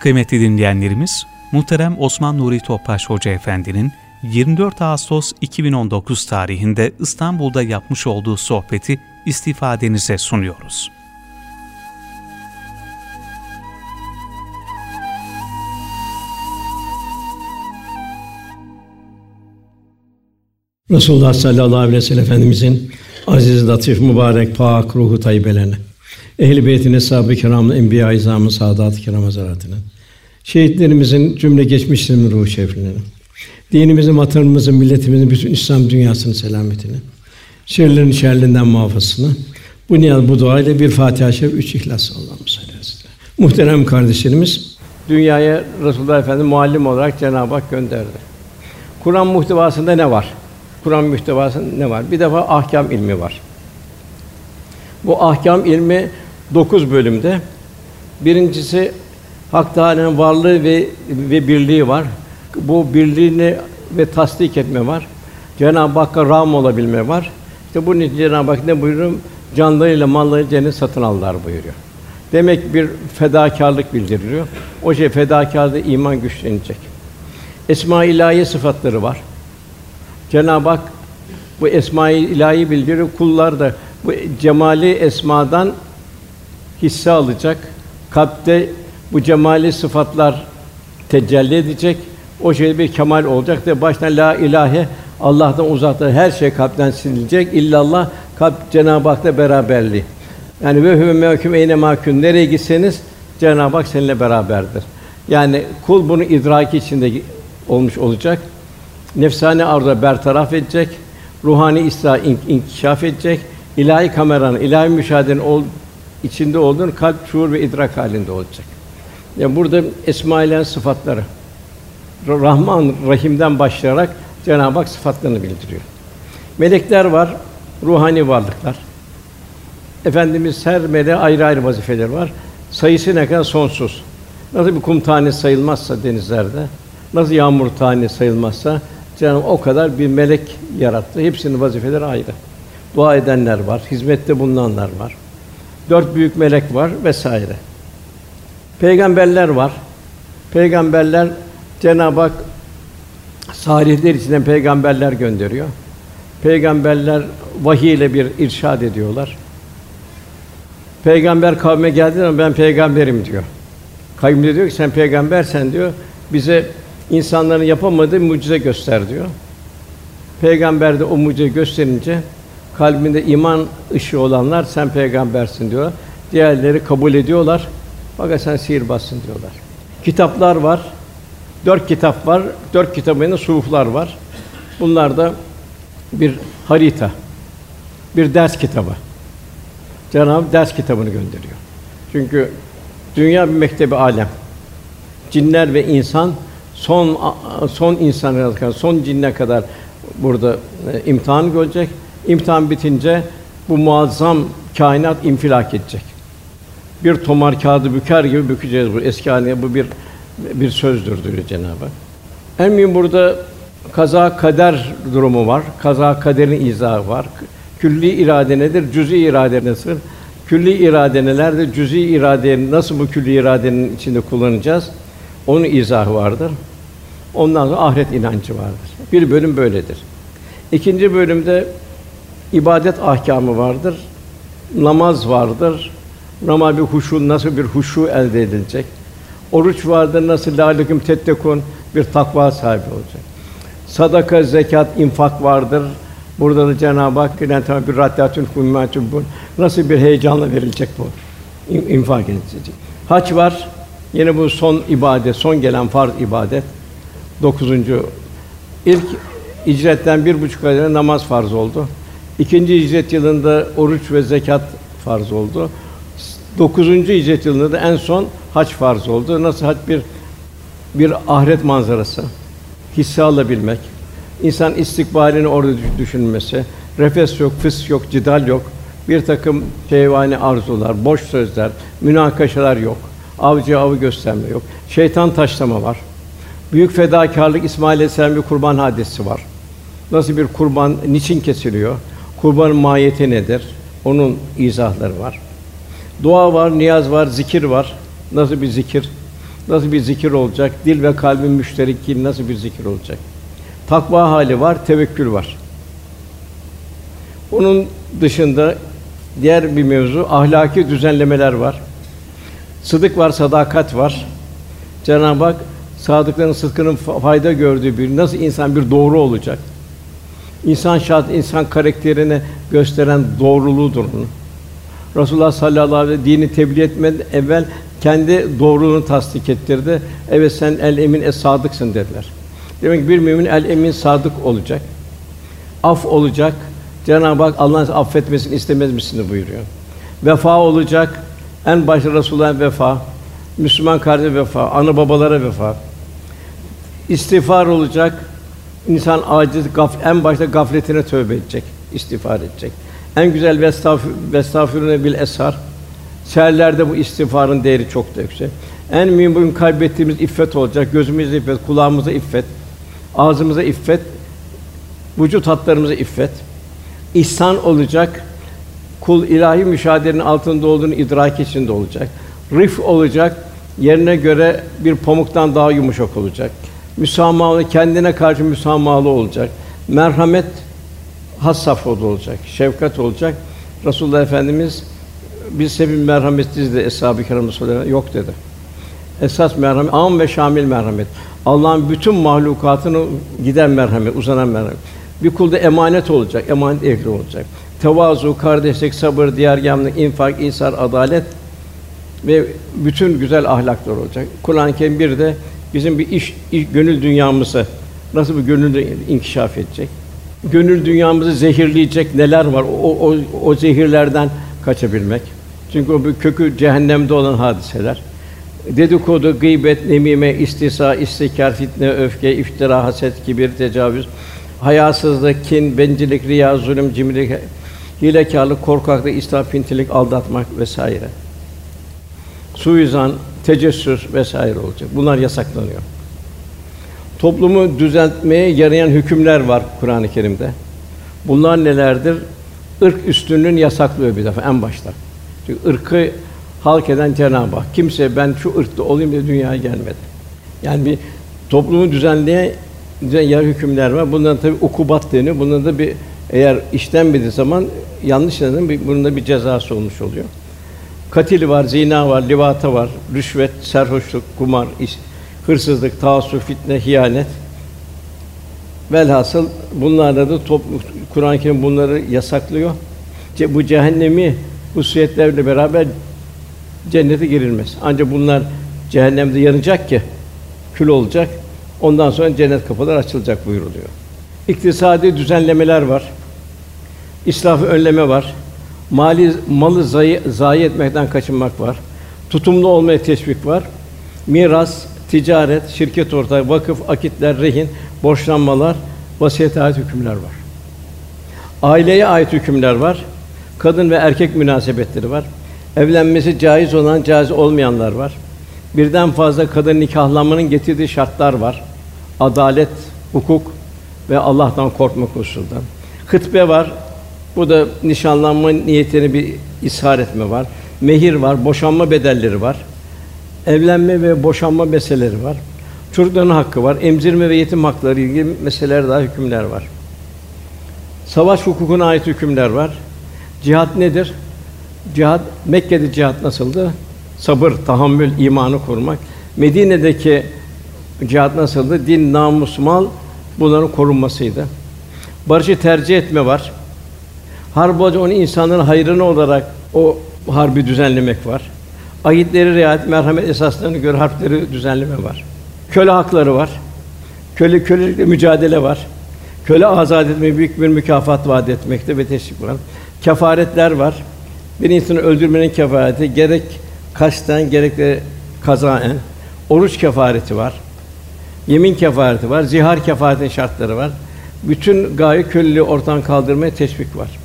Kıymetli dinleyenlerimiz, muhterem Osman Nuri Topbaş Hoca Efendi'nin 24 Ağustos 2019 tarihinde İstanbul'da yapmış olduğu sohbeti istifadenize sunuyoruz. Resulullah sallallahu aleyhi ve sellem Efendimizin aziz, latif, mübarek, pak ruhu tayyibelerine, ehl-i beytin, eshab-ı kiramın, enbiya-i izamın, saadat-ı kiram hazaratına, şehitlerimizin cümle geçmişlerinin ruhu şeriflerine, dinimizin, vatanımızın, milletimizin, bütün İslam dünyasının selametine, şerlerin şerlinden muhafazasına, bu niyaz, bu dua ile bir Fatiha-i Şerif, üç İhlas sallallahu Muhterem kardeşlerimiz, dünyaya Resulullah Efendimiz muallim olarak Cenab-ı Hak gönderdi. Kur'an muhtevasında ne var? Kur'an muhtevasında ne var? Bir defa ahkam ilmi var. Bu ahkam ilmi dokuz bölümde. Birincisi Hak Teâlâ'nın varlığı ve ve birliği var. Bu birliğini ve tasdik etme var. Cenab-ı Hakk'a ram olabilme var. İşte bunun için Cenab-ı Hak ne buyuruyor? Canlarıyla malları cennet satın aldılar buyuruyor. Demek bir fedakarlık bildiriliyor. O şey fedakarlığı iman güçlenecek. Esma-i ilahi sıfatları var. Cenab-ı Hak bu esma-i ilahi bildiriyor. Kullar da bu cemali esmadan hisse alacak. Kalpte bu cemali sıfatlar tecelli edecek. O şey bir kemal olacak ve baştan la ilahe Allah'tan uzakta her şey kalpten silinecek. İllallah kalp Cenab-ı Hak'la beraberliği. Yani ve huve mehkum eyne mahkum nereye gitseniz Cenab-ı Hak seninle beraberdir. Yani kul bunu idraki içinde olmuş olacak. Nefsani arzuları bertaraf edecek. Ruhani islah inkişaf edecek. ilahi kameranın, ilahi müşahedenin içinde olduğunu kalp, şuur ve idrak halinde olacak. Yani burada esma sıfatları Rahman, Rahim'den başlayarak Cenab-ı Hak sıfatlarını bildiriyor. Melekler var, ruhani varlıklar. Efendimiz her meleğe ayrı ayrı vazifeler var. Sayısı ne kadar sonsuz. Nasıl bir kum tanesi sayılmazsa denizlerde, nasıl yağmur tanesi sayılmazsa Cenab-ı o kadar bir melek yarattı. Hepsinin vazifeleri ayrı. Dua edenler var, hizmette bulunanlar var. Dört büyük melek var vesaire. Peygamberler var. Peygamberler Cenab-ı Hak salihler içinden peygamberler gönderiyor. Peygamberler vahiy ile bir irşad ediyorlar. Peygamber kavme geldiği zaman ben peygamberim diyor. Kayyum diyor ki sen peygambersen diyor bize insanların yapamadığı mucize göster diyor. Peygamber de o mucize gösterince kalbinde iman ışığı olanlar sen peygambersin diyor. Diğerleri kabul ediyorlar. Fakat sen sihirbazsın diyorlar. Kitaplar var. Dört kitap var. Dört kitabında suhuflar var. Bunlar da bir harita, bir ders kitabı. Cenab-ı ders kitabını gönderiyor. Çünkü dünya bir mektebi alem. Cinler ve insan son son insana kadar, son cinne kadar burada e, imtihan görecek. İmtihan bitince bu muazzam kainat infilak edecek. Bir tomar kağıdı büker gibi bükeceğiz bu eski haline bu bir bir sözdür diyor Cenab-ı Hak. En mühim burada kaza kader durumu var. Kaza kaderin izahı var. Külli irade nedir? Cüz'i irade nasıl? Külli irade nelerdir? Cüz'i iradeyi nasıl bu külli iradenin içinde kullanacağız? Onun izahı vardır. Ondan sonra ahiret inancı vardır. Bir bölüm böyledir. İkinci bölümde ibadet ahkamı vardır. Namaz vardır. Namaz bir huşu nasıl bir huşu elde edilecek? Oruç vardır nasıl lâleküm tettekun bir takva sahibi olacak. Sadaka, zekat, infak vardır. Burada da Cenab-ı Hak bir raddâtün bu nasıl bir heyecanla verilecek bu infak edilecek. Hac var. Yine bu son ibadet, son gelen farz ibadet. Dokuzuncu. İlk icretten bir buçuk ay namaz farz oldu. İkinci icret yılında oruç ve zekat farz oldu. Dokuzuncu icret yılında da en son hac farz oldu. Nasıl hac bir bir ahiret manzarası, hisse alabilmek, insan istikbalini orada düşünmesi, refes yok, fıs yok, cidal yok, bir takım şeyvani arzular, boş sözler, münakaşalar yok, avcı avı gösterme yok, şeytan taşlama var. Büyük fedakarlık İsmail Aleyhisselam bir kurban hadisi var. Nasıl bir kurban niçin kesiliyor? Kurbanın mahiyeti nedir? Onun izahları var. Dua var, niyaz var, zikir var. Nasıl bir zikir? nasıl bir zikir olacak? Dil ve kalbin müşteriki nasıl bir zikir olacak? Takva hali var, tevekkül var. Onun dışında diğer bir mevzu ahlaki düzenlemeler var. Sıdık var, sadakat var. Cenab-ı Hak sadıkların sıdkının fayda gördüğü bir nasıl insan bir doğru olacak? İnsan şart, insan karakterini gösteren doğruluğudur bunun. Resulullah sallallahu aleyhi ve sellem dini tebliğ etmeden evvel kendi doğruluğunu tasdik ettirdi. Evet sen el emin es sadıksın dediler. Demek ki bir mümin el emin sadık olacak. Af olacak. Cenab-ı Hak Allah'ın affetmesini istemez misiniz buyuruyor. Vefa olacak. En başta Resulullah'ın vefa, Müslüman kardeşe vefa, ana babalara vefa. İstiğfar olacak. İnsan aciz, gaf, en başta gafletine tövbe edecek, istiğfar edecek. En güzel vestağfir vestağfirune bil eshar. Seherlerde bu istiğfarın değeri çok da yüksek. En mühim bugün kaybettiğimiz iffet olacak. Gözümüzde iffet, kulağımıza iffet, ağzımıza iffet, vücut hatlarımıza iffet. İhsan olacak. Kul ilahi müşahedenin altında olduğunu idrak içinde olacak. Rif olacak. Yerine göre bir pamuktan daha yumuşak olacak. Müsamahalı, kendine karşı müsamahalı olacak. Merhamet has olacak. Şefkat olacak. Resulullah Efendimiz biz hepimiz merhametsiz de eshab-ı yok dedi. Esas merhamet am ve şamil merhamet. Allah'ın bütün mahlukatını giden merhamet, uzanan merhamet. Bir kulda emanet olacak, emanet ehli olacak. Tevazu, kardeşlik, sabır, diğer yamlık, infak, isar, adalet ve bütün güzel ahlaklar olacak. Kur'an-ı Kerim bir de bizim bir iş, iş gönül dünyamızı nasıl bir gönül inkişaf edecek? Gönül dünyamızı zehirleyecek neler var? O, o, o zehirlerden kaçabilmek. Çünkü o bir kökü cehennemde olan hadiseler. Dedikodu, gıybet, nemime, istisa, istikar, fitne, öfke, iftira, haset, kibir, tecavüz, hayasızlık, kin, bencillik, riya, zulüm, cimrilik, hilekârlık, korkaklık, israf, pintilik, aldatmak vesaire. Suizan, tecessüs vesaire olacak. Bunlar yasaklanıyor. Toplumu düzeltmeye yarayan hükümler var Kur'an-ı Kerim'de. Bunlar nelerdir? Irk üstünlüğünü yasaklıyor bir defa en başta. Çünkü ırkı halk eden Cenab-ı Hak. Kimse ben şu ırkta olayım diye dünyaya gelmedi. Yani bir toplumu düzenleyen yer hükümler var. Bundan tabi ukubat deniyor. Bundan da bir eğer işlenmediği zaman yanlış neden bir bunun da bir cezası olmuş oluyor. Katil var, zina var, livata var, rüşvet, serhoşluk, kumar, iş, hırsızlık, taassuf, fitne, hiyanet. Velhasıl bunlarla da Kur'an-ı Kerim bunları yasaklıyor. Bu cehennemi hususiyetlerle beraber cennete girilmez. Ancak bunlar cehennemde yanacak ki kül olacak. Ondan sonra cennet kapıları açılacak buyuruluyor. İktisadi düzenlemeler var. İsrafı önleme var. Mali malı zayi, zayi etmekten kaçınmak var. Tutumlu olmaya teşvik var. Miras, ticaret, şirket ortağı, vakıf, akitler, rehin, borçlanmalar, vasiyete ait hükümler var. Aileye ait hükümler var. Kadın ve erkek münasebetleri var. Evlenmesi caiz olan, caiz olmayanlar var. Birden fazla kadın nikahlanmanın getirdiği şartlar var. Adalet, hukuk ve Allah'tan korkmak hususundan. Hıtbe var. Bu da nişanlanma niyetini bir ishar etme var. Mehir var, boşanma bedelleri var. Evlenme ve boşanma meseleleri var. Çocukların hakkı var. Emzirme ve yetim hakları ilgili meseleler daha hükümler var. Savaş hukukuna ait hükümler var. Cihat nedir? Cihat Mekke'de cihat nasıldı? Sabır, tahammül, imanı kurmak. Medine'deki cihat nasıldı? Din, namus, mal bunların korunmasıydı. Barışı tercih etme var. Olunca onu insanların hayrına olarak o harbi düzenlemek var. Ayetleri riayet, merhamet esaslarına göre harpleri düzenleme var. Köle hakları var. Köle kölelikle mücadele var. Köle azad etme büyük bir mükafat vaat etmekte ve teşvik var. Kefaretler var. Bir insanı öldürmenin kefareti gerek kasten gerek de kazaen. Oruç kefareti var. Yemin kefareti var. Zihar kefaretin şartları var. Bütün gaye köleliği ortadan kaldırmaya teşvik var.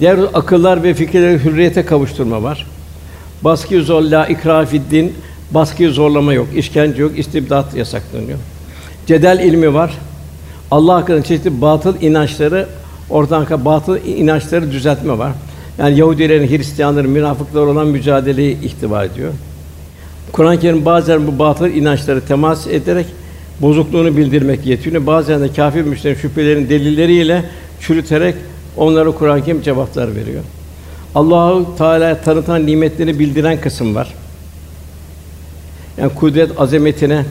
Diğer akıllar ve fikirleri hürriyete kavuşturma var. Baskı zorla ikra din, baskı zorlama yok, işkence yok, istibdat yasaklanıyor. Cedel ilmi var. Allah hakkında çeşitli batıl inançları ortadan batıl inançları düzeltme var. Yani Yahudilerin, Hristiyanların, münafıklar olan mücadeleyi ihtiva ediyor. Kur'an-ı Kerim bazen bu batıl inançları temas ederek bozukluğunu bildirmek yetiyor. Bazen de kâfir müşterilerin şüphelerin delilleriyle çürüterek onlara Kur'an-ı Kerim cevaplar veriyor. Allahu Teala tanıtan nimetleri bildiren kısım var. Yani kudret azametine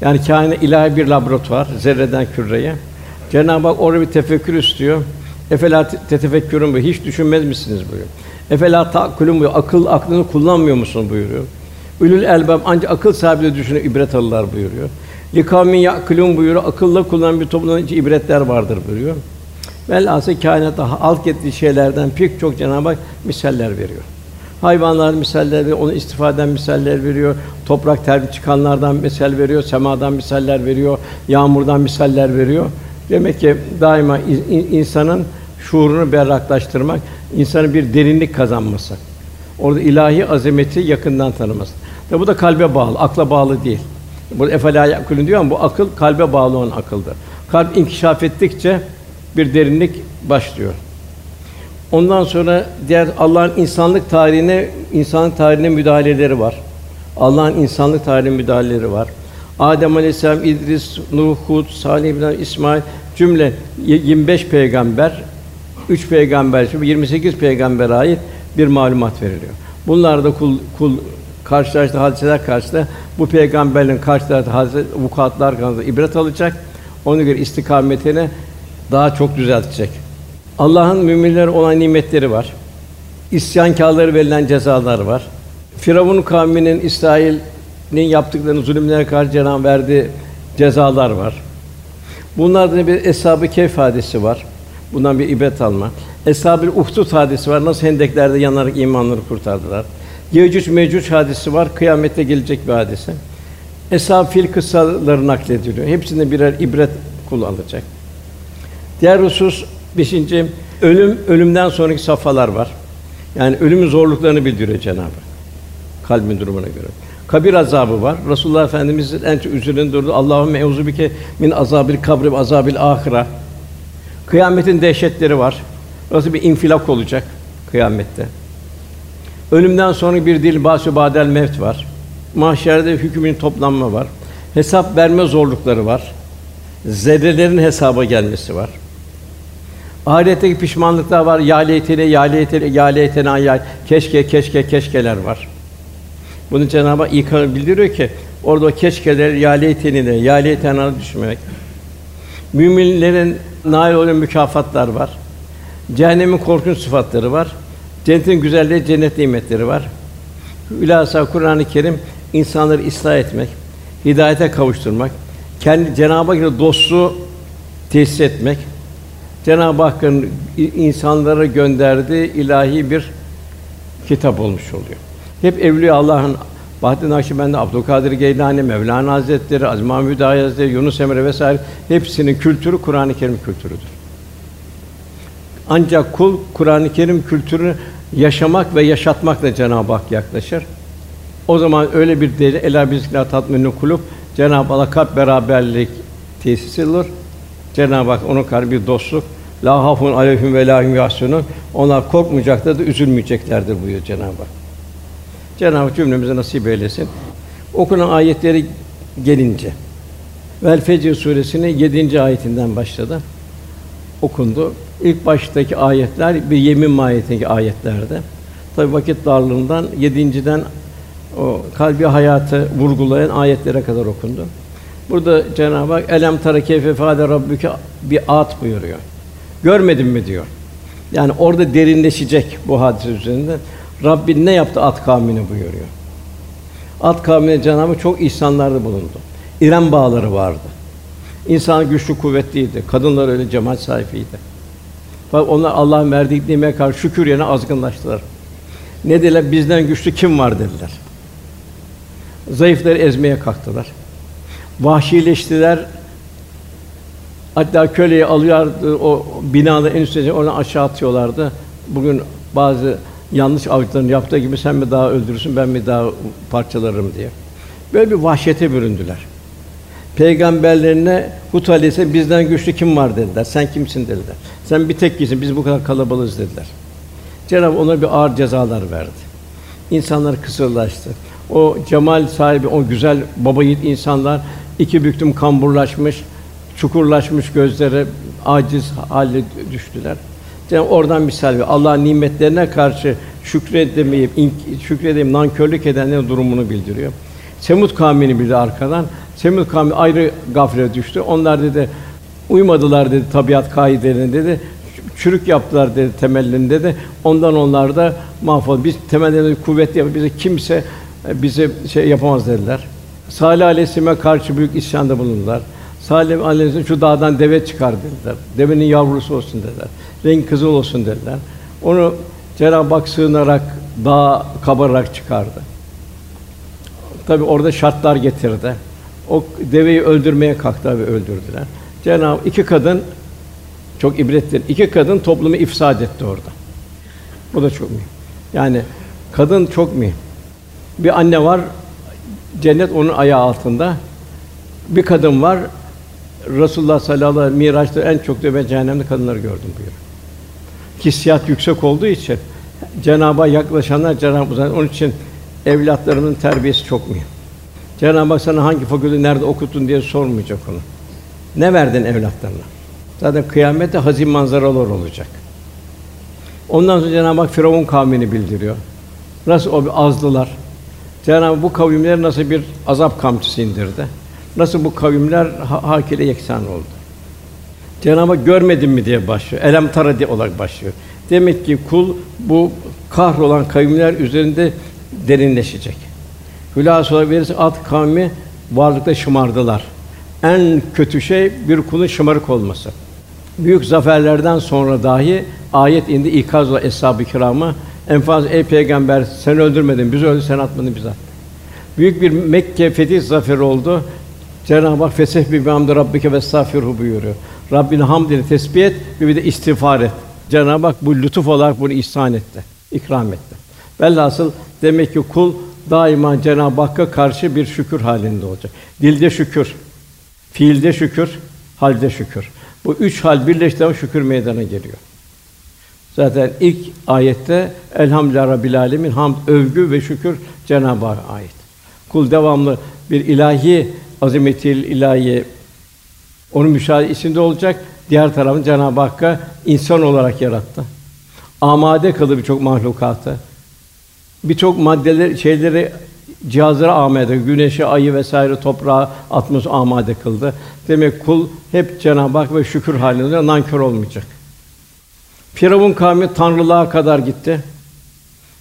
yani kainat ilahi bir laboratuvar zerreden küreye. Cenab-ı Hak orada bir tefekkür istiyor. Efela tetefekkürün bu hiç düşünmez misiniz buyuruyor. Efela ta'kulun buyuruyor. Akıl aklını kullanmıyor musun buyuruyor. Ülül elbab ancak akıl sahibi düşünüp ibret alırlar buyuruyor. Likamin ya'kulun buyuruyor. Akılla kullanan bir toplumda için ibretler vardır buyuruyor. Velhâsıl kainatta halk ettiği şeylerden pek çok Cenab-ı Hak misaller veriyor. Hayvanlar misaller veriyor, onu istifaden misaller veriyor. Toprak terbi çıkanlardan misal veriyor, semadan misaller veriyor, yağmurdan misaller veriyor. Demek ki daima insanın şuurunu berraklaştırmak, insanın bir derinlik kazanması. Orada ilahi azameti yakından tanıması. Tabi bu da kalbe bağlı, akla bağlı değil. Bu efela yakulun diyor ama bu akıl kalbe bağlı olan akıldır. Kalp inkişaf ettikçe bir derinlik başlıyor. Ondan sonra diğer Allah'ın insanlık tarihine insanlık tarihine müdahaleleri var. Allah'ın insanlık tarihine müdahaleleri var. Adem Aleyhisselam, İdris, Nuh, Hud, Salih İbrahim, İsmail cümle 25 peygamber, 3 peygamber, 28 peygambere ait bir malumat veriliyor. Bunlar da kul, kul karşılaştığı hadiseler karşısında bu peygamberlerin karşılaştığı hadise vukuatlar karşısında ibret alacak. Ona göre istikametini daha çok düzeltecek. Allah'ın müminlere olan nimetleri var. İsyankârlara verilen cezalar var. Firavun kavminin İsrail'in yaptıklarını zulümlere karşı Cenab-ı verdiği cezalar var. Bunlardan bir eshab-ı hadisi var. Bundan bir ibret alma. Eshab-ı Uhdud hadisi var. Nasıl hendeklerde yanarak imanları kurtardılar. Yecüc Mecüc hadisi var. Kıyamette gelecek bir hadise. Eshab fil kıssaları naklediliyor. Hepsinde birer ibret kullanılacak. Diğer husus beşinci ölüm ölümden sonraki safhalar var. Yani ölümün zorluklarını bildiriyor Cenab-ı. Kalbin durumuna göre. Kabir azabı var. Resulullah Efendimiz'in en çok üzerinde durdu. Allahümme euzubike min azabil kabri ve azabil ahira. Kıyametin dehşetleri var. Nasıl bir infilak olacak kıyamette. Ölümden sonra bir dil basü badel mevt var. Mahşerde hükmün toplanma var. Hesap verme zorlukları var. Zerrelerin hesaba gelmesi var. Ahiretteki pişmanlıklar var. Ya leytene, ya leytene, ya leytene, ya keşke, keşke, keşkeler var. Bunu Cenab-ı Hak İkram bildiriyor ki orada o keşkeler ya leytenine, ya leytene düşmemek. Müminlerin nail olan mükafatlar var. Cehennemin korkunç sıfatları var. Cennetin güzelliği, cennet nimetleri var. Hülasa Kur'an-ı Kerim insanları ıslah etmek, hidayete kavuşturmak, kendi Cenab-ı Hak dostluğu tesis etmek, Cenab-ı Hakk'ın insanlara gönderdiği ilahi bir kitap olmuş oluyor. Hep Evliya Allah'ın Bahattin Nakşibendi, Abdülkadir Geylani, Mevlana Hazretleri, Aziz Mahmud Hazretleri, Yunus Emre vesaire hepsinin kültürü Kur'an-ı Kerim kültürüdür. Ancak kul Kur'an-ı Kerim kültürünü yaşamak ve yaşatmakla Cenab-ı Hak yaklaşır. O zaman öyle bir değeri ela bizikla tatminu kulub Cenab-ı Hak kalp beraberlik tesis olur. Cenab-ı Hak onun karşı dostluk. La hafun aleyhim ve la hum Onlar korkmayacaklar da üzülmeyeceklerdir buyuruyor Cenab-ı Hak. Cenab-ı Hak cümlemize nasip eylesin. Okunan ayetleri gelince Vel Fecr suresinin 7. ayetinden başladı. Okundu. İlk baştaki ayetler bir yemin mahiyetindeki ayetlerde. Tabi vakit darlığından yedinciden o kalbi hayatı vurgulayan ayetlere kadar okundu. Burada Cenab-ı Hak elem tara keyfe fâde rabbuke bir at buyuruyor. Görmedin mi diyor. Yani orada derinleşecek bu hadise üzerinde. Rabbin ne yaptı at kavmine buyuruyor. At kavmine Cenab-ı çok ihsanlarda bulundu. İrem bağları vardı. İnsan güçlü kuvvetliydi. Kadınlar öyle cemal sahibiydi. Fakat onlar Allah'ın verdiği nimeye karşı şükür yerine azgınlaştılar. Ne dediler? Bizden güçlü kim var dediler. Zayıfları ezmeye kalktılar. Vahşileştiler. Hatta köleyi alıyorlardı, o binada en üstte oradan aşağı atıyorlardı. Bugün bazı yanlış avcıların yaptığı gibi sen mi daha öldürürsün, ben mi daha parçalarım diye. Böyle bir vahşete büründüler. Peygamberlerine Hud Aleyhisselam bizden güçlü kim var dediler. Sen kimsin dediler. Sen bir tek kişisin. Biz bu kadar kalabalığız dediler. Cenab-ı ona bir ağır cezalar verdi. İnsanlar kısırlaştı. o cemal sahibi, o güzel baba yiğit insanlar iki büktüm kamburlaşmış, çukurlaşmış gözleri aciz hale düştüler. Yani oradan misal ver. Allah'ın nimetlerine karşı şükredemeyip şükredemeyip nankörlük edenlerin durumunu bildiriyor. Semud kavmini bir de arkadan. Semud kavmi ayrı gaflete düştü. Onlar dedi uymadılar dedi tabiat kaidelerine dedi. Çürük yaptılar dedi temellerinde dedi. Ondan onlar da mahvol. Biz temellerinde kuvvetli yapıp bize kimse bize şey yapamaz dediler. Salih Aleyhisselam'a karşı büyük isyanda bulundular. Salih Aleyhisselam şu dağdan deve çıkar dediler. Devenin yavrusu olsun dediler. Renk kızıl olsun dediler. Onu Cenab-ı Hak sığınarak dağ kabararak çıkardı. Tabi orada şartlar getirdi. O deveyi öldürmeye kalktı ve öldürdüler. Cenab-ı iki kadın çok ibrettir. İki kadın toplumu ifsad etti orada. Bu da çok mühim. Yani kadın çok mühim. Bir anne var, cennet onun ayağı altında. Bir kadın var, Resulullah sallallahu aleyhi ve sellem Miraç'ta en çok da ben cehennemde kadınları gördüm buyuruyor. Hissiyat yüksek olduğu için Cenab'a yaklaşanlar Cenab-ı Onun için evlatlarının terbiyesi çok mühim. Cenab-ı Hak sana hangi fakülte nerede okuttun diye sormayacak onu. Ne verdin evlatlarına? Zaten kıyamette hazin manzaralar olacak. Ondan sonra Cenab-ı Hak Firavun kavmini bildiriyor. Nasıl o azdılar. Cenab-ı Hak bu kavimler nasıl bir azap kamçısı indirdi. Nasıl bu kavimler ha- hak ile yeksan oldu. Cenab-ı Hak görmedin mi diye başlıyor. Elem tara diye olarak başlıyor. Demek ki kul bu kahrolan kavimler üzerinde derinleşecek. Hülasa olarak verirse at kavmi varlıkta şımardılar. En kötü şey bir kulun şımarık olması. Büyük zaferlerden sonra dahi ayet indi ikazla eshab-ı kirama en fazla ey peygamber sen öldürmedin biz öldü sen atmadın biz attık. Büyük bir Mekke fetih zaferi oldu. Cenab-ı Hak feseh bi hamdi rabbike ve estağfirhu buyuruyor. Rabbini hamd ile tesbih et ve bir de istiğfar et. Cenab-ı Hak bu lütuf olarak bunu ihsan etti, ikram etti. Velhasıl demek ki kul daima Cenab-ı Hakk'a karşı bir şükür halinde olacak. Dilde şükür, fiilde şükür, halde şükür. Bu üç hal birleştiğinde şükür meydana geliyor. Zaten ilk ayette Elhamdülillah Rabbil Alemin hamd, övgü ve şükür Cenab-ı Hakk'a ait. Kul devamlı bir ilahi azametil ilahi onun müşahede içinde olacak. Diğer tarafın Cenab-ı Hakk'a insan olarak yarattı. Amade kıldı birçok mahlukatı. Birçok maddeler, şeyleri, cihazları amade, güneşi, ayı vesaire, toprağı, atmos amade kıldı. Demek kul hep Cenab-ı Hak ve şükür halinde nankör olmayacak. Firavun kavmi tanrılığa kadar gitti.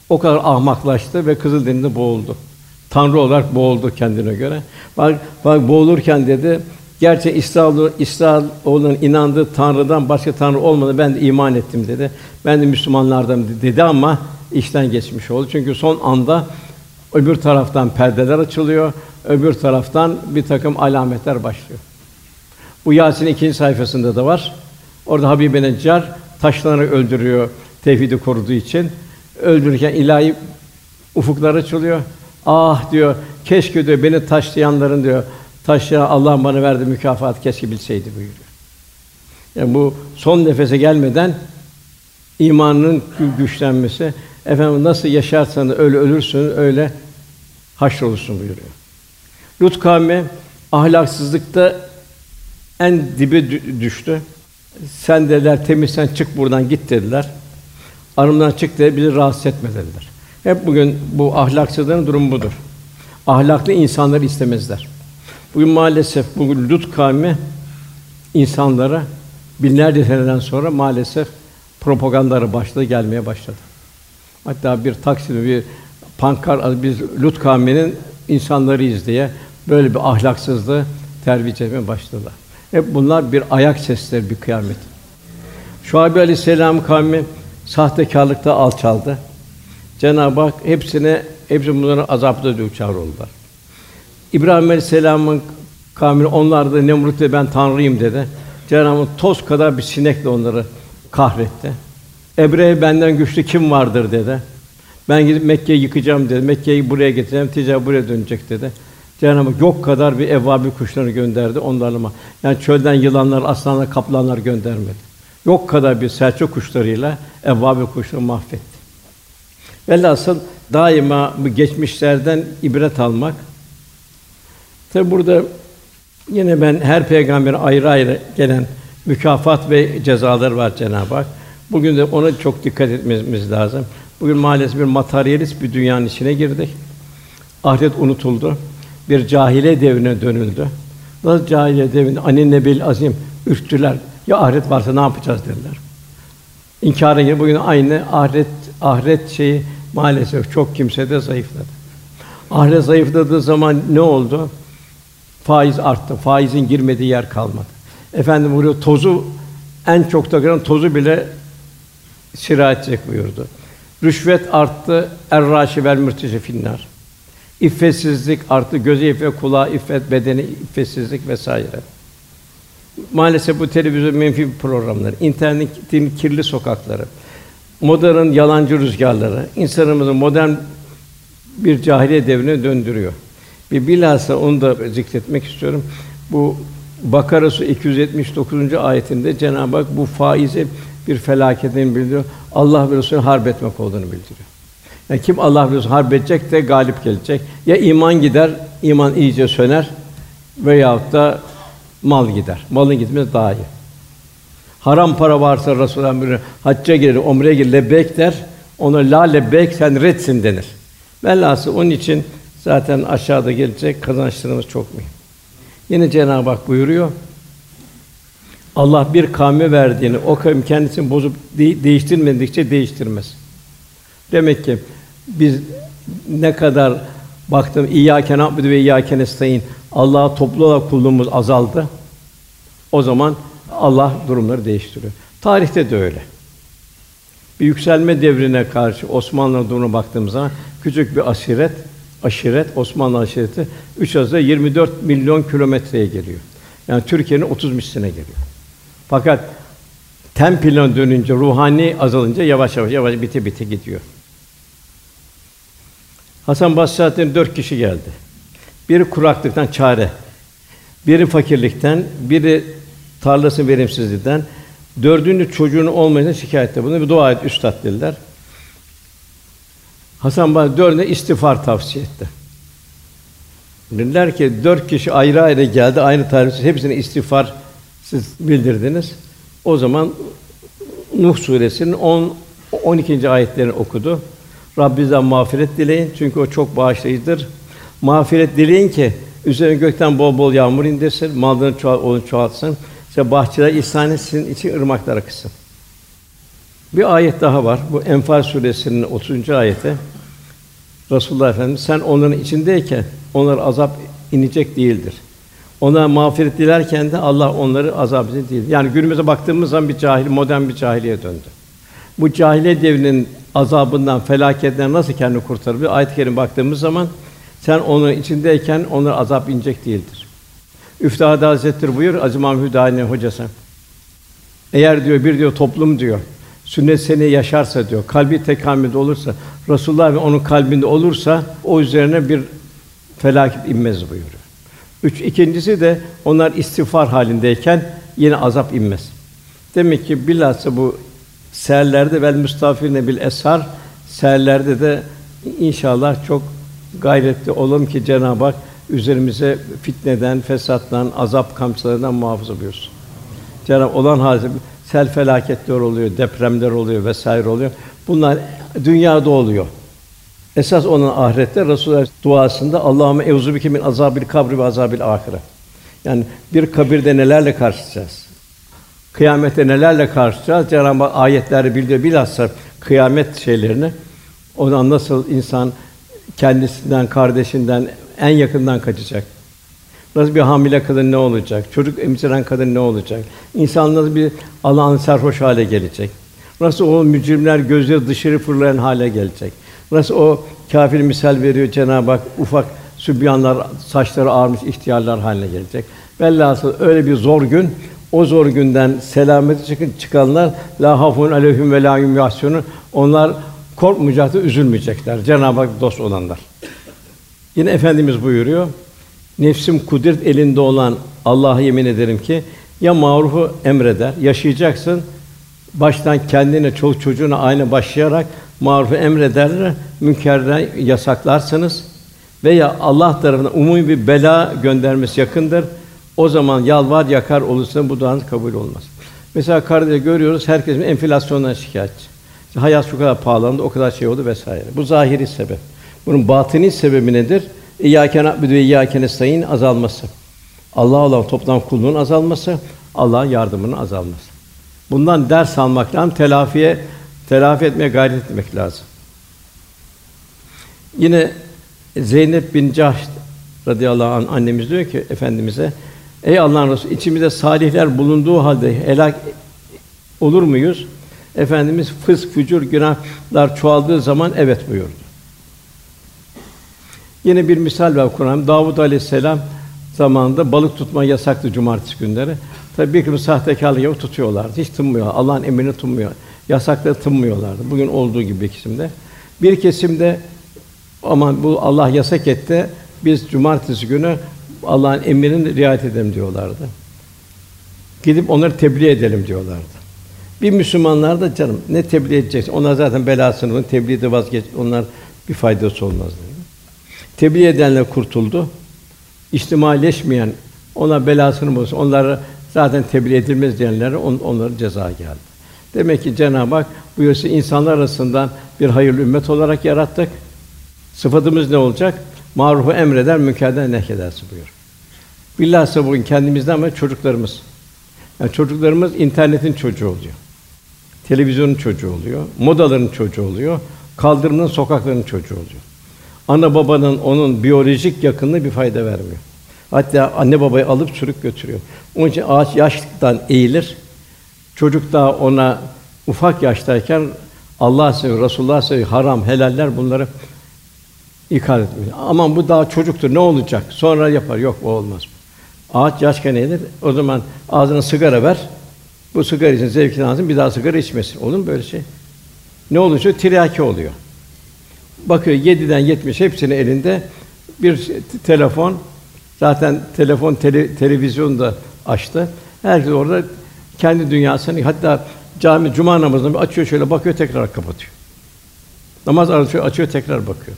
O kadar ahmaklaştı ve Kızıldeniz'de boğuldu. Tanrı olarak boğuldu kendine göre. Bak, bak boğulurken dedi, gerçi İsrail İsrailoğlu'nun inandığı Tanrı'dan başka Tanrı olmadı ben de iman ettim dedi. Ben de Müslümanlardan dedi ama işten geçmiş oldu. Çünkü son anda öbür taraftan perdeler açılıyor, öbür taraftan bir takım alametler başlıyor. Bu Yasin ikinci sayfasında da var. Orada Habib Neccar taşlanarak öldürüyor tevhidi koruduğu için. Öldürürken ilahi ufuklar açılıyor. Ah diyor, keşke diyor beni taşlayanların diyor, taşlayan Allah bana verdi mükafat keşke bilseydi buyuruyor. Yani bu son nefese gelmeden imanın güçlenmesi, efendim nasıl yaşarsan öyle ölürsün, öyle haşrolursun buyuruyor. Lut kavmi ahlaksızlıkta en dibe düştü. Sen dediler temizsen çık buradan git dediler. Aramdan çık dediler, bizi rahatsız etme dediler. Hep bugün bu ahlaksızların durumu budur. Ahlaklı insanları istemezler. Bugün maalesef bugün Lut kavmi insanlara binlerce seneden sonra maalesef propagandaları başladı gelmeye başladı. Hatta bir Taksim'de bir pankar biz Lut kavminin insanlarıyız diye böyle bir ahlaksızlığı terbiye etmeye başladılar. Hep bunlar bir ayak sesleri bir kıyamet. Şuayb Aleyhisselam kavmi sahtekarlıkta alçaldı. Cenab-ı Hak hepsine hepsi bunların azapta düçar oldular. İbrahim Aleyhisselam'ın kavmi onlar da Nemrut de ben tanrıyım dedi. Cenab-ı Hak toz kadar bir sinekle onları kahretti. Ebrehe benden güçlü kim vardır dedi. Ben gidip Mekke'yi yıkacağım dedi. Mekke'yi buraya getireceğim, ticaret buraya dönecek dedi. Cenab-ı Hak yok kadar bir evvabi kuşları gönderdi onlarla yani çölden yılanlar, aslanlar, kaplanlar göndermedi. Yok kadar bir serçe kuşlarıyla evvabi kuşları mahvetti. Velhasıl daima bu geçmişlerden ibret almak. Tabi burada yine ben her peygamberin ayrı ayrı gelen mükafat ve cezalar var Cenab-ı Hak. Bugün de ona çok dikkat etmemiz lazım. Bugün maalesef bir materyalist bir dünyanın içine girdik. Ahiret unutuldu. Bir cahile devrine dönüldü. Nasıl cahile devrinde anne bil azim ürktüler. Ya ahiret varsa ne yapacağız dediler. İnkâra gibi bugün aynı ahiret ahiret şeyi maalesef çok kimsede zayıfladı. Ahiret zayıfladığı zaman ne oldu? Faiz arttı. Faizin girmediği yer kalmadı. Efendim buraya tozu en çok da gören tozu bile sirayet edecek buyurdu. Rüşvet arttı. Er-raşi vel mürteci finnar. İffetsizlik arttı. Göze iffet, kulağa iffet, bedeni iffetsizlik vesaire. Maalesef bu televizyon menfi programları, internetin kirli sokakları, modern yalancı rüzgarları insanımızı modern bir cahiliye devrine döndürüyor. Bir bilhassa onu da zikretmek istiyorum. Bu Bakara Suresi 279. ayetinde Cenab-ı Hak bu faizi bir felaketin bildiriyor. Allah ve Resulü harp etmek olduğunu bildiriyor. Yani kim Allah ve Resulü harp edecek de galip gelecek. Ya iman gider, iman iyice söner veyahut da mal gider. Malın gitmesi daha iyi. Haram para varsa Resulullah buyuruyor, hacca gelir, umreye gelir, lebbek der. Ona la lebbek sen retsin denir. Velhâsıl onun için zaten aşağıda gelecek kazançlarımız çok mühim. Yine Cenab-ı Hak buyuruyor. Allah bir kavme verdiğini o kavim kendisini bozup de- değiştirmedikçe değiştirmez. Demek ki biz ne kadar baktım İyyâke na'budu ve İyyâke nestaîn Allah'a toplu olarak kulluğumuz azaldı. O zaman Allah durumları değiştiriyor. Tarihte de öyle. Bir yükselme devrine karşı Osmanlı durumuna baktığımız zaman küçük bir aşiret, aşiret Osmanlı aşireti 3 azda 24 milyon kilometreye geliyor. Yani Türkiye'nin 30 misline geliyor. Fakat tempilon dönünce, ruhani azalınca yavaş yavaş yavaş biti biti gidiyor. Hasan Basri'nin dört kişi geldi. Biri kuraklıktan çare, biri fakirlikten, biri tarlası verimsizlikten, dördüncü çocuğunun olmayışına şikayette bunu bir dua et üstad dediler. Hasan Basri dördüne istiğfar tavsiye etti. Dediler ki dört kişi ayrı ayrı geldi, aynı tarihte hepsine istiğfar siz bildirdiniz. O zaman Nuh suresinin 10 12. ayetlerini okudu. Rabbinizden mağfiret dileyin çünkü o çok bağışlayıcıdır. Mağfiret dileyin ki üzerine gökten bol bol yağmur indirsin, mallarını çoğalt, onu çoğaltsın. Size bahçeler ihsan için ırmaklar akısın. Bir ayet daha var. Bu Enfal suresinin 30. ayeti. Resulullah Efendimiz sen onların içindeyken onlar azap inecek değildir. Ona mağfiret dilerken de Allah onları azap edecek değil. Yani günümüze baktığımız zaman bir cahil, modern bir cahiliye döndü. Bu cahiliye devrinin azabından, felaketinden nasıl kendini kurtarabilir? Ayet-i kerime baktığımız zaman sen onun içindeyken onlar azap inecek değildir. Üftâda Hazretleri buyur Aziz Mahmud Hüdayi'nin hocası. Eğer diyor bir diyor toplum diyor sünnet seni yaşarsa diyor, kalbi tekamülde olursa, Resulullah ve onun kalbinde olursa o üzerine bir felaket inmez buyuruyor. Üç ikincisi de onlar istiğfar halindeyken yine azap inmez. Demek ki bilhassa bu seherlerde vel müstafirine bil eshar seherlerde de inşallah çok gayretli olalım ki Cenab-ı Hak üzerimize fitneden, fesattan, azap kamçılarından muhafaza buyursun. Cenab-ı olan hazır sel felaketler oluyor, depremler oluyor vesaire oluyor. Bunlar dünyada oluyor. Esas onun ahirette Resulullah duasında Allahümme euzu bike min azabil kabri ve azabil ahire. Yani bir kabirde nelerle karşılaşacağız? Kıyamette nelerle karşılaşacağız? Cenab-ı Hak ayetleri bildiriyor bilhassa kıyamet şeylerini. Ondan nasıl insan kendisinden, kardeşinden, en yakından kaçacak? Nasıl bir hamile kadın ne olacak? Çocuk emziren kadın ne olacak? İnsan nasıl bir Allah'ın sarhoş hale gelecek? Nasıl o mücrimler gözleri dışarı fırlayan hale gelecek? Nasıl o kâfir misal veriyor Cenab-ı Hak ufak sübyanlar saçları ağarmış ihtiyarlar haline gelecek. Velhasıl öyle bir zor gün o zor günden selameti çıkın çıkanlar la hafun aleyhim ve la yahsunun onlar korkmayacaktır, üzülmeyecekler. Cenab-ı Hak dost olanlar. Yine efendimiz buyuruyor. Nefsim kudret elinde olan Allah'a yemin ederim ki ya marufu emreder, yaşayacaksın baştan kendine, çoluk çocuğuna aynı başlayarak marufu emreder, münkerden yasaklarsınız veya Allah tarafından umumi bir bela göndermesi yakındır. O zaman yalvar yakar olursa bu duanız kabul olmaz. Mesela kardeşler görüyoruz herkes enflasyondan şikayetçi. İşte hayat şu kadar pahalandı, o kadar şey oldu vesaire. Bu zahiri sebep. Bunun batini sebebi nedir? İyyâke na'budu ve iyyâke nestaîn azalması. Allah'a olan toplam kulluğun azalması, Allah'ın yardımının azalması. Bundan ders almak lazım, telafiye telafi etmeye gayret etmek lazım. Yine Zeynep bin Cahş radıyallahu anh annemiz diyor ki efendimize Ey Allah'ın Resulü içimizde salihler bulunduğu halde helak olur muyuz? Efendimiz fısk, fücur, günahlar çoğaldığı zaman evet buyurdu. Yine bir misal var Kur'an. Davud Aleyhisselam zamanında balık tutma yasaktı cumartesi günleri. Tabii bir kısmı sahtekarlık yapıp tutuyorlardı. Hiç tınmıyor. Allah'ın emrini tınmıyor. Yasakları tınmıyorlardı. Bugün olduğu gibi bir kesimde. Bir kesimde ama bu Allah yasak etti. Biz cumartesi günü Allah'ın emrinin riayet edelim diyorlardı. Gidip onları tebliğ edelim diyorlardı. Bir Müslümanlar da canım ne tebliğ edeceksin? Onlar zaten belasını, tebliğde vazgeç. Onlar bir faydası olmaz dedi. Tebliğ edenler kurtuldu. İçtimaileşmeyen, ona belasını bulsun. Onları zaten tebliğ edilmez diyenlere on, onların ceza geldi. Demek ki Cenab-ı Hak buyursa insanlar arasından bir hayırlı ümmet olarak yarattık. Sıfatımız ne olacak? Marufu emreder, münkerden nehyedersin buyur. Bilhassa bugün kendimizden ama çocuklarımız. Yani çocuklarımız internetin çocuğu oluyor. Televizyonun çocuğu oluyor. Modaların çocuğu oluyor. Kaldırımın, sokakların çocuğu oluyor. Ana babanın onun biyolojik yakınlığı bir fayda vermiyor. Hatta anne babayı alıp sürüp götürüyor. Onun için ağaç yaşlıktan eğilir. Çocuk daha ona ufak yaştayken Allah seviyor, Resulullah seviyor, haram, helaller bunları ikaz etmiyor. Aman bu daha çocuktur, ne olacak? Sonra yapar. Yok, o olmaz. Ağaç yaşken eğilir. O zaman ağzına sigara ver. Bu sigara için zevkini alsın, bir daha sigara içmesin. Olur mu böyle şey? Ne olunca tiryaki oluyor. Bakıyor 7'den 70 hepsinin elinde bir telefon. Zaten telefon tele, televizyon da açtı. Herkes orada kendi dünyasını hatta cami cuma namazını açıyor şöyle bakıyor tekrar kapatıyor. Namaz arasında açıyor tekrar bakıyor.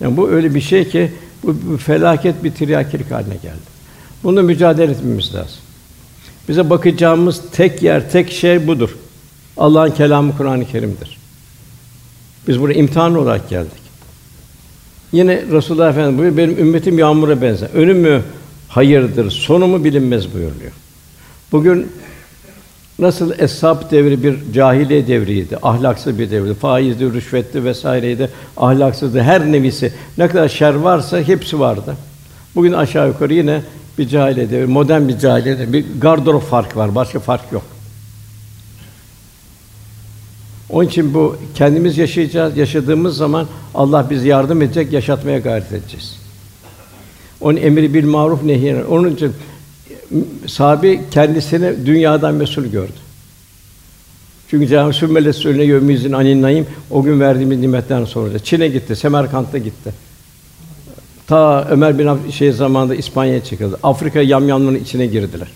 Yani bu öyle bir şey ki bu, bu felaket bir tiryakilik haline geldi. Bununla mücadele etmemiz lazım. Bize bakacağımız tek yer, tek şey budur. Allah'ın kelamı Kur'an-ı Kerim'dir. Biz buraya imtihan olarak geldik. Yine Resulullah Efendimiz buyuruyor, benim ümmetim yağmura benzer. Önümü hayırdır, sonumu bilinmez buyuruyor. Bugün nasıl eshab devri bir cahiliye devriydi, ahlaksız bir devriydi, faizdi, rüşvetti vesaireydi, ahlaksızdı, her nevisi ne kadar şer varsa hepsi vardı. Bugün aşağı yukarı yine bir cahiliye devri, modern bir cahiliye devri, bir gardırop fark var, başka fark yok. Onun için bu kendimiz yaşayacağız. Yaşadığımız zaman Allah bizi yardım edecek, yaşatmaya gayret edeceğiz. Onun emri bil maruf nehyine. Onun için sahabi kendisini dünyadan mesul gördü. Çünkü Cenab-ı Sümmele söyle yömizin anin naim o gün verdiğimiz nimetlerden sonra Çin'e gitti, Semerkant'a gitti. Ta Ömer bin Ab şey zamanında İspanya'ya çıkıldı. Afrika yamyamların içine girdiler.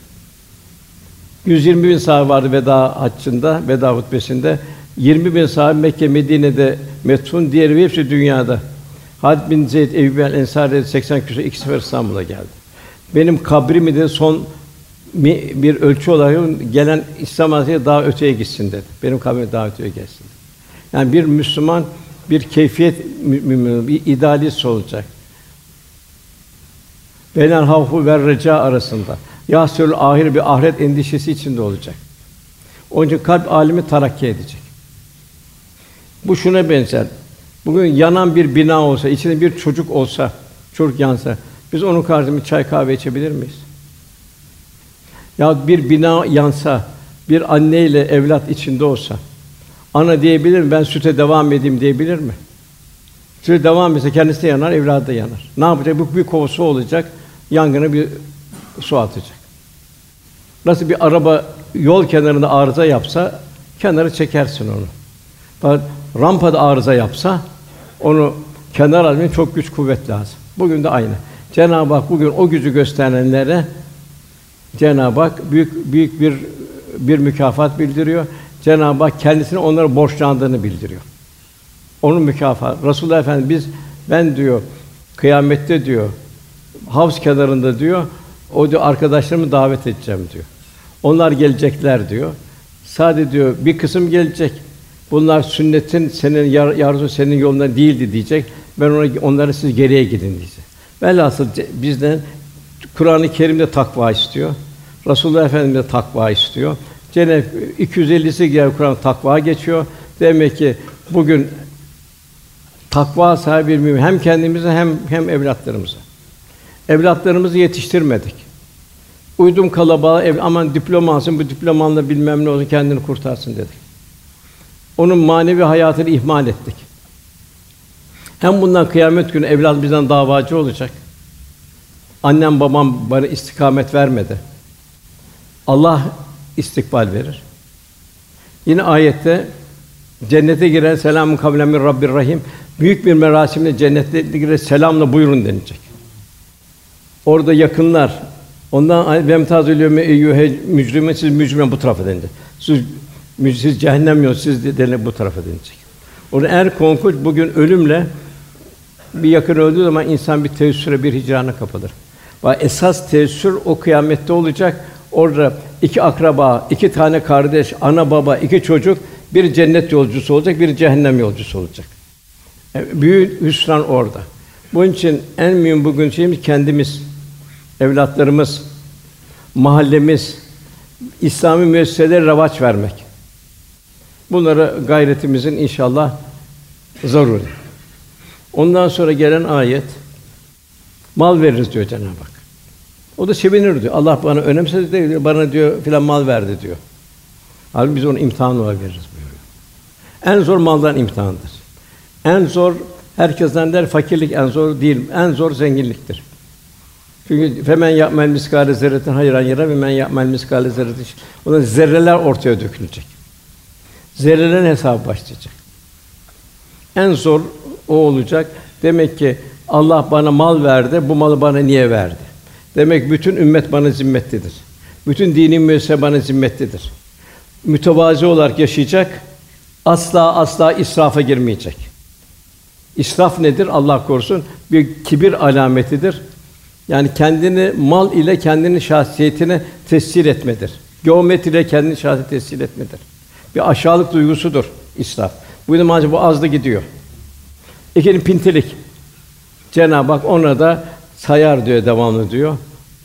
120 bin sahabe vardı veda haccında, veda hutbesinde. 20 bin sahabe Mekke, Medine'de metfun, diğeri hepsi dünyada. Had bin Zeyd Eyyubi el Ensari 80 küsur iki sefer İstanbul'a geldi. Benim kabrimi de son bir ölçü olarak gelen İslam hazretleri daha öteye gitsin dedi. Benim kabrim daha öteye gelsin. Yani bir Müslüman bir keyfiyet mümin, bir idealist olacak. Belen havfu ve reca arasında. Yasül ahir bir ahiret endişesi içinde olacak. Onun için kalp alimi tarakki edecek. Bu şuna benzer. Bugün yanan bir bina olsa, içinde bir çocuk olsa, çocuk yansa, biz onun karşısında çay kahve içebilir miyiz? Ya bir bina yansa, bir anne ile evlat içinde olsa, ana diyebilir mi? Ben süte devam edeyim diyebilir mi? Süte devam etse kendisi de yanar, evladı da yanar. Ne yapacak? Bu bir kova su olacak, yangına bir su atacak. Nasıl bir araba yol kenarında arıza yapsa, kenara çekersin onu. Fakat rampada arıza yapsa, onu kenar almaya çok güç kuvvet lazım. Bugün de aynı. Cenab-ı Hak bugün o gücü gösterenlere Cenab-ı Hak büyük büyük bir bir mükafat bildiriyor. Cenab-ı Hak kendisine onlara borçlandığını bildiriyor. Onun mükafatı. Resulullah Efendimiz biz ben diyor kıyamette diyor havuz kenarında diyor o diyor arkadaşlarımı davet edeceğim diyor. Onlar gelecekler diyor. Sadece diyor bir kısım gelecek. Bunlar sünnetin senin yar, yarzu senin yolundan değildi diyecek. Ben ona onlara siz geriye gidin diyecek. Velhasıl bizden Kur'an-ı Kerim'de takva istiyor. Resulullah Efendimiz de takva istiyor. Cenab 250'si gel Kur'an takva geçiyor. Demek ki bugün takva sahibi mümin hem kendimize hem hem evlatlarımıza. Evlatlarımızı yetiştirmedik. Uydum kalabalığa ev, aman diploma alsın, bu diplomanla bilmem ne olsun kendini kurtarsın dedik. Onun manevi hayatını ihmal ettik. Hem bundan kıyamet günü evlat bizden davacı olacak. Annem babam bana istikamet vermedi. Allah istikbal verir. Yine ayette cennete giren selamun kavlen min Rabbir Rahim büyük bir merasimle cennete girer selamla buyurun denilecek. Orada yakınlar ondan vemtazül yevme eyyuhe mücrimin siz mücrim bu tarafa denilecek. Siz siz cehennem yok siz de bu tarafa denilecek. Orada er konkuş bugün ölümle bir yakın öldüğü zaman insan bir teessüre, bir hicrana kapılır. Ve esas teessür o kıyamette olacak. Orada iki akraba, iki tane kardeş, ana baba, iki çocuk bir cennet yolcusu olacak, bir cehennem yolcusu olacak. Yani büyük hüsran orada. Bunun için en mühim bugün şeyimiz kendimiz, evlatlarımız, mahallemiz, İslami müesseselere ravaç vermek. Bunlara gayretimizin inşallah zaruri. Ondan sonra gelen ayet mal veririz diyor Cenab-ı Hak. O da sevinir diyor. Allah bana önemsedi diyor. Bana diyor filan mal verdi diyor. Halbuki biz onu imtihan olarak veririz buyuruyor. En zor maldan imtihandır. En zor herkesten der fakirlik en zor değil. En zor zenginliktir. Çünkü femen yapmel miskale zerretin hayran yara ve men yapmel miskale zerretin. Ona zerreler ortaya dökülecek. Zerrelerin hesabı başlayacak. En zor o olacak. Demek ki Allah bana mal verdi. Bu malı bana niye verdi? Demek bütün ümmet bana zimmetlidir. Bütün dini müessese bana zimmetlidir. Mütevazi olarak yaşayacak. Asla asla israfa girmeyecek. İsraf nedir? Allah korusun bir kibir alametidir. Yani kendini mal ile kendinin şahsiyetine tescil etmedir. Geometri ile kendini şahsiyet tescil etmedir. Bir aşağılık duygusudur israf. Bu yüzden bu azdı gidiyor. İkinci pintilik. Cenab-ı Hak ona da sayar diyor devamlı diyor.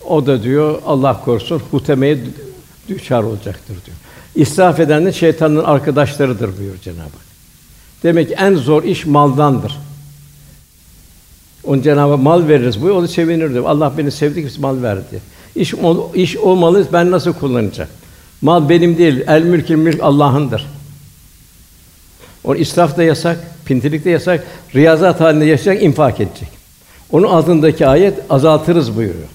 O da diyor Allah korusun hutemeye düşer olacaktır diyor. İsraf eden de şeytanın arkadaşlarıdır buyuruyor Cenab-ı Hak. Demek ki en zor iş maldandır. On Cenab-ı Hak mal veririz bu, o da sevinir diyor. Allah beni sevdi ki mal verdi. İş iş olmalı, ben nasıl kullanacağım? Mal benim değil, el mülkü mülk Allah'ındır. O israf da yasak, pintilik de yasak, riyazat halinde yaşayacak, infak edecek. Onun altındaki ayet azaltırız buyuruyor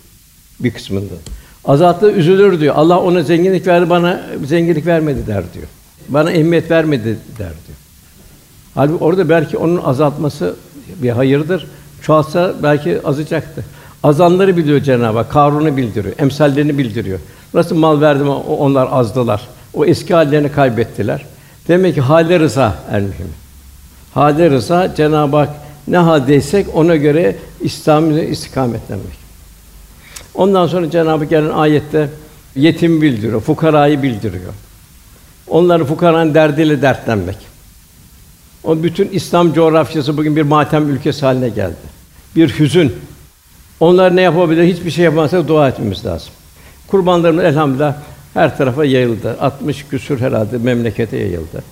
bir kısmında. Azalttı üzülür diyor. Allah ona zenginlik verdi, bana zenginlik vermedi der diyor. Bana ehemmiyet vermedi der diyor. Halbuki orada belki onun azaltması bir hayırdır. Çoğalsa belki azacaktı. Azanları biliyor Cenab-ı Hak, Karun'u bildiriyor, emsallerini bildiriyor. Nasıl mal verdim onlar azdılar. O eski hallerini kaybettiler. Demek ki hâle rıza en mühim. Hâle rıza Cenab-ı Hak ne haldeysek ona göre İslam'ı istikametlenmek. Ondan sonra Cenab-ı Hak gelen ayette yetim bildiriyor, fukarayı bildiriyor. Onları fukaranın derdiyle dertlenmek. O bütün İslam coğrafyası bugün bir matem ülkesi haline geldi. Bir hüzün. Onlar ne yapabilir? Hiçbir şey yapamazsa dua etmemiz lazım. Kurbanlarımız elhamdülillah her tarafa yayıldı. 60 küsur herhalde memlekete yayıldı.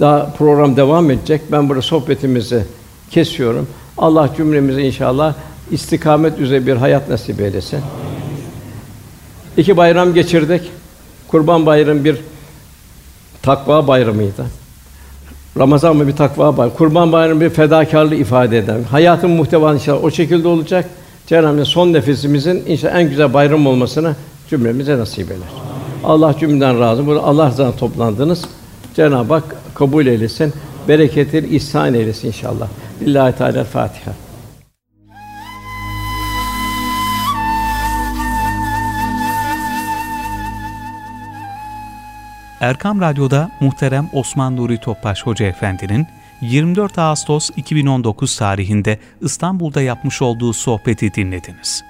Daha program devam edecek. Ben burada sohbetimizi kesiyorum. Allah cümlemize inşallah istikamet üzere bir hayat nasip eylesin. İki bayram geçirdik. Kurban Bayramı bir takva bayramıydı. Ramazan mı bir takva bayramı, Kurban Bayramı bir fedakarlığı ifade eden. Hayatın muhtevası inşallah o şekilde olacak. Cenab-ı son nefesimizin inşallah en güzel bayram olmasını cümlemize nasip eder. Allah cümleden razı. Burada Allah rızasına toplandınız. Cenab-ı Hak kabul eylesin. Bereketleri ihsan eylesin inşallah. Lillahi Teala Fatiha. Erkam Radyo'da muhterem Osman Nuri Topbaş Hoca Efendi'nin 24 Ağustos 2019 tarihinde İstanbul'da yapmış olduğu sohbeti dinlediniz.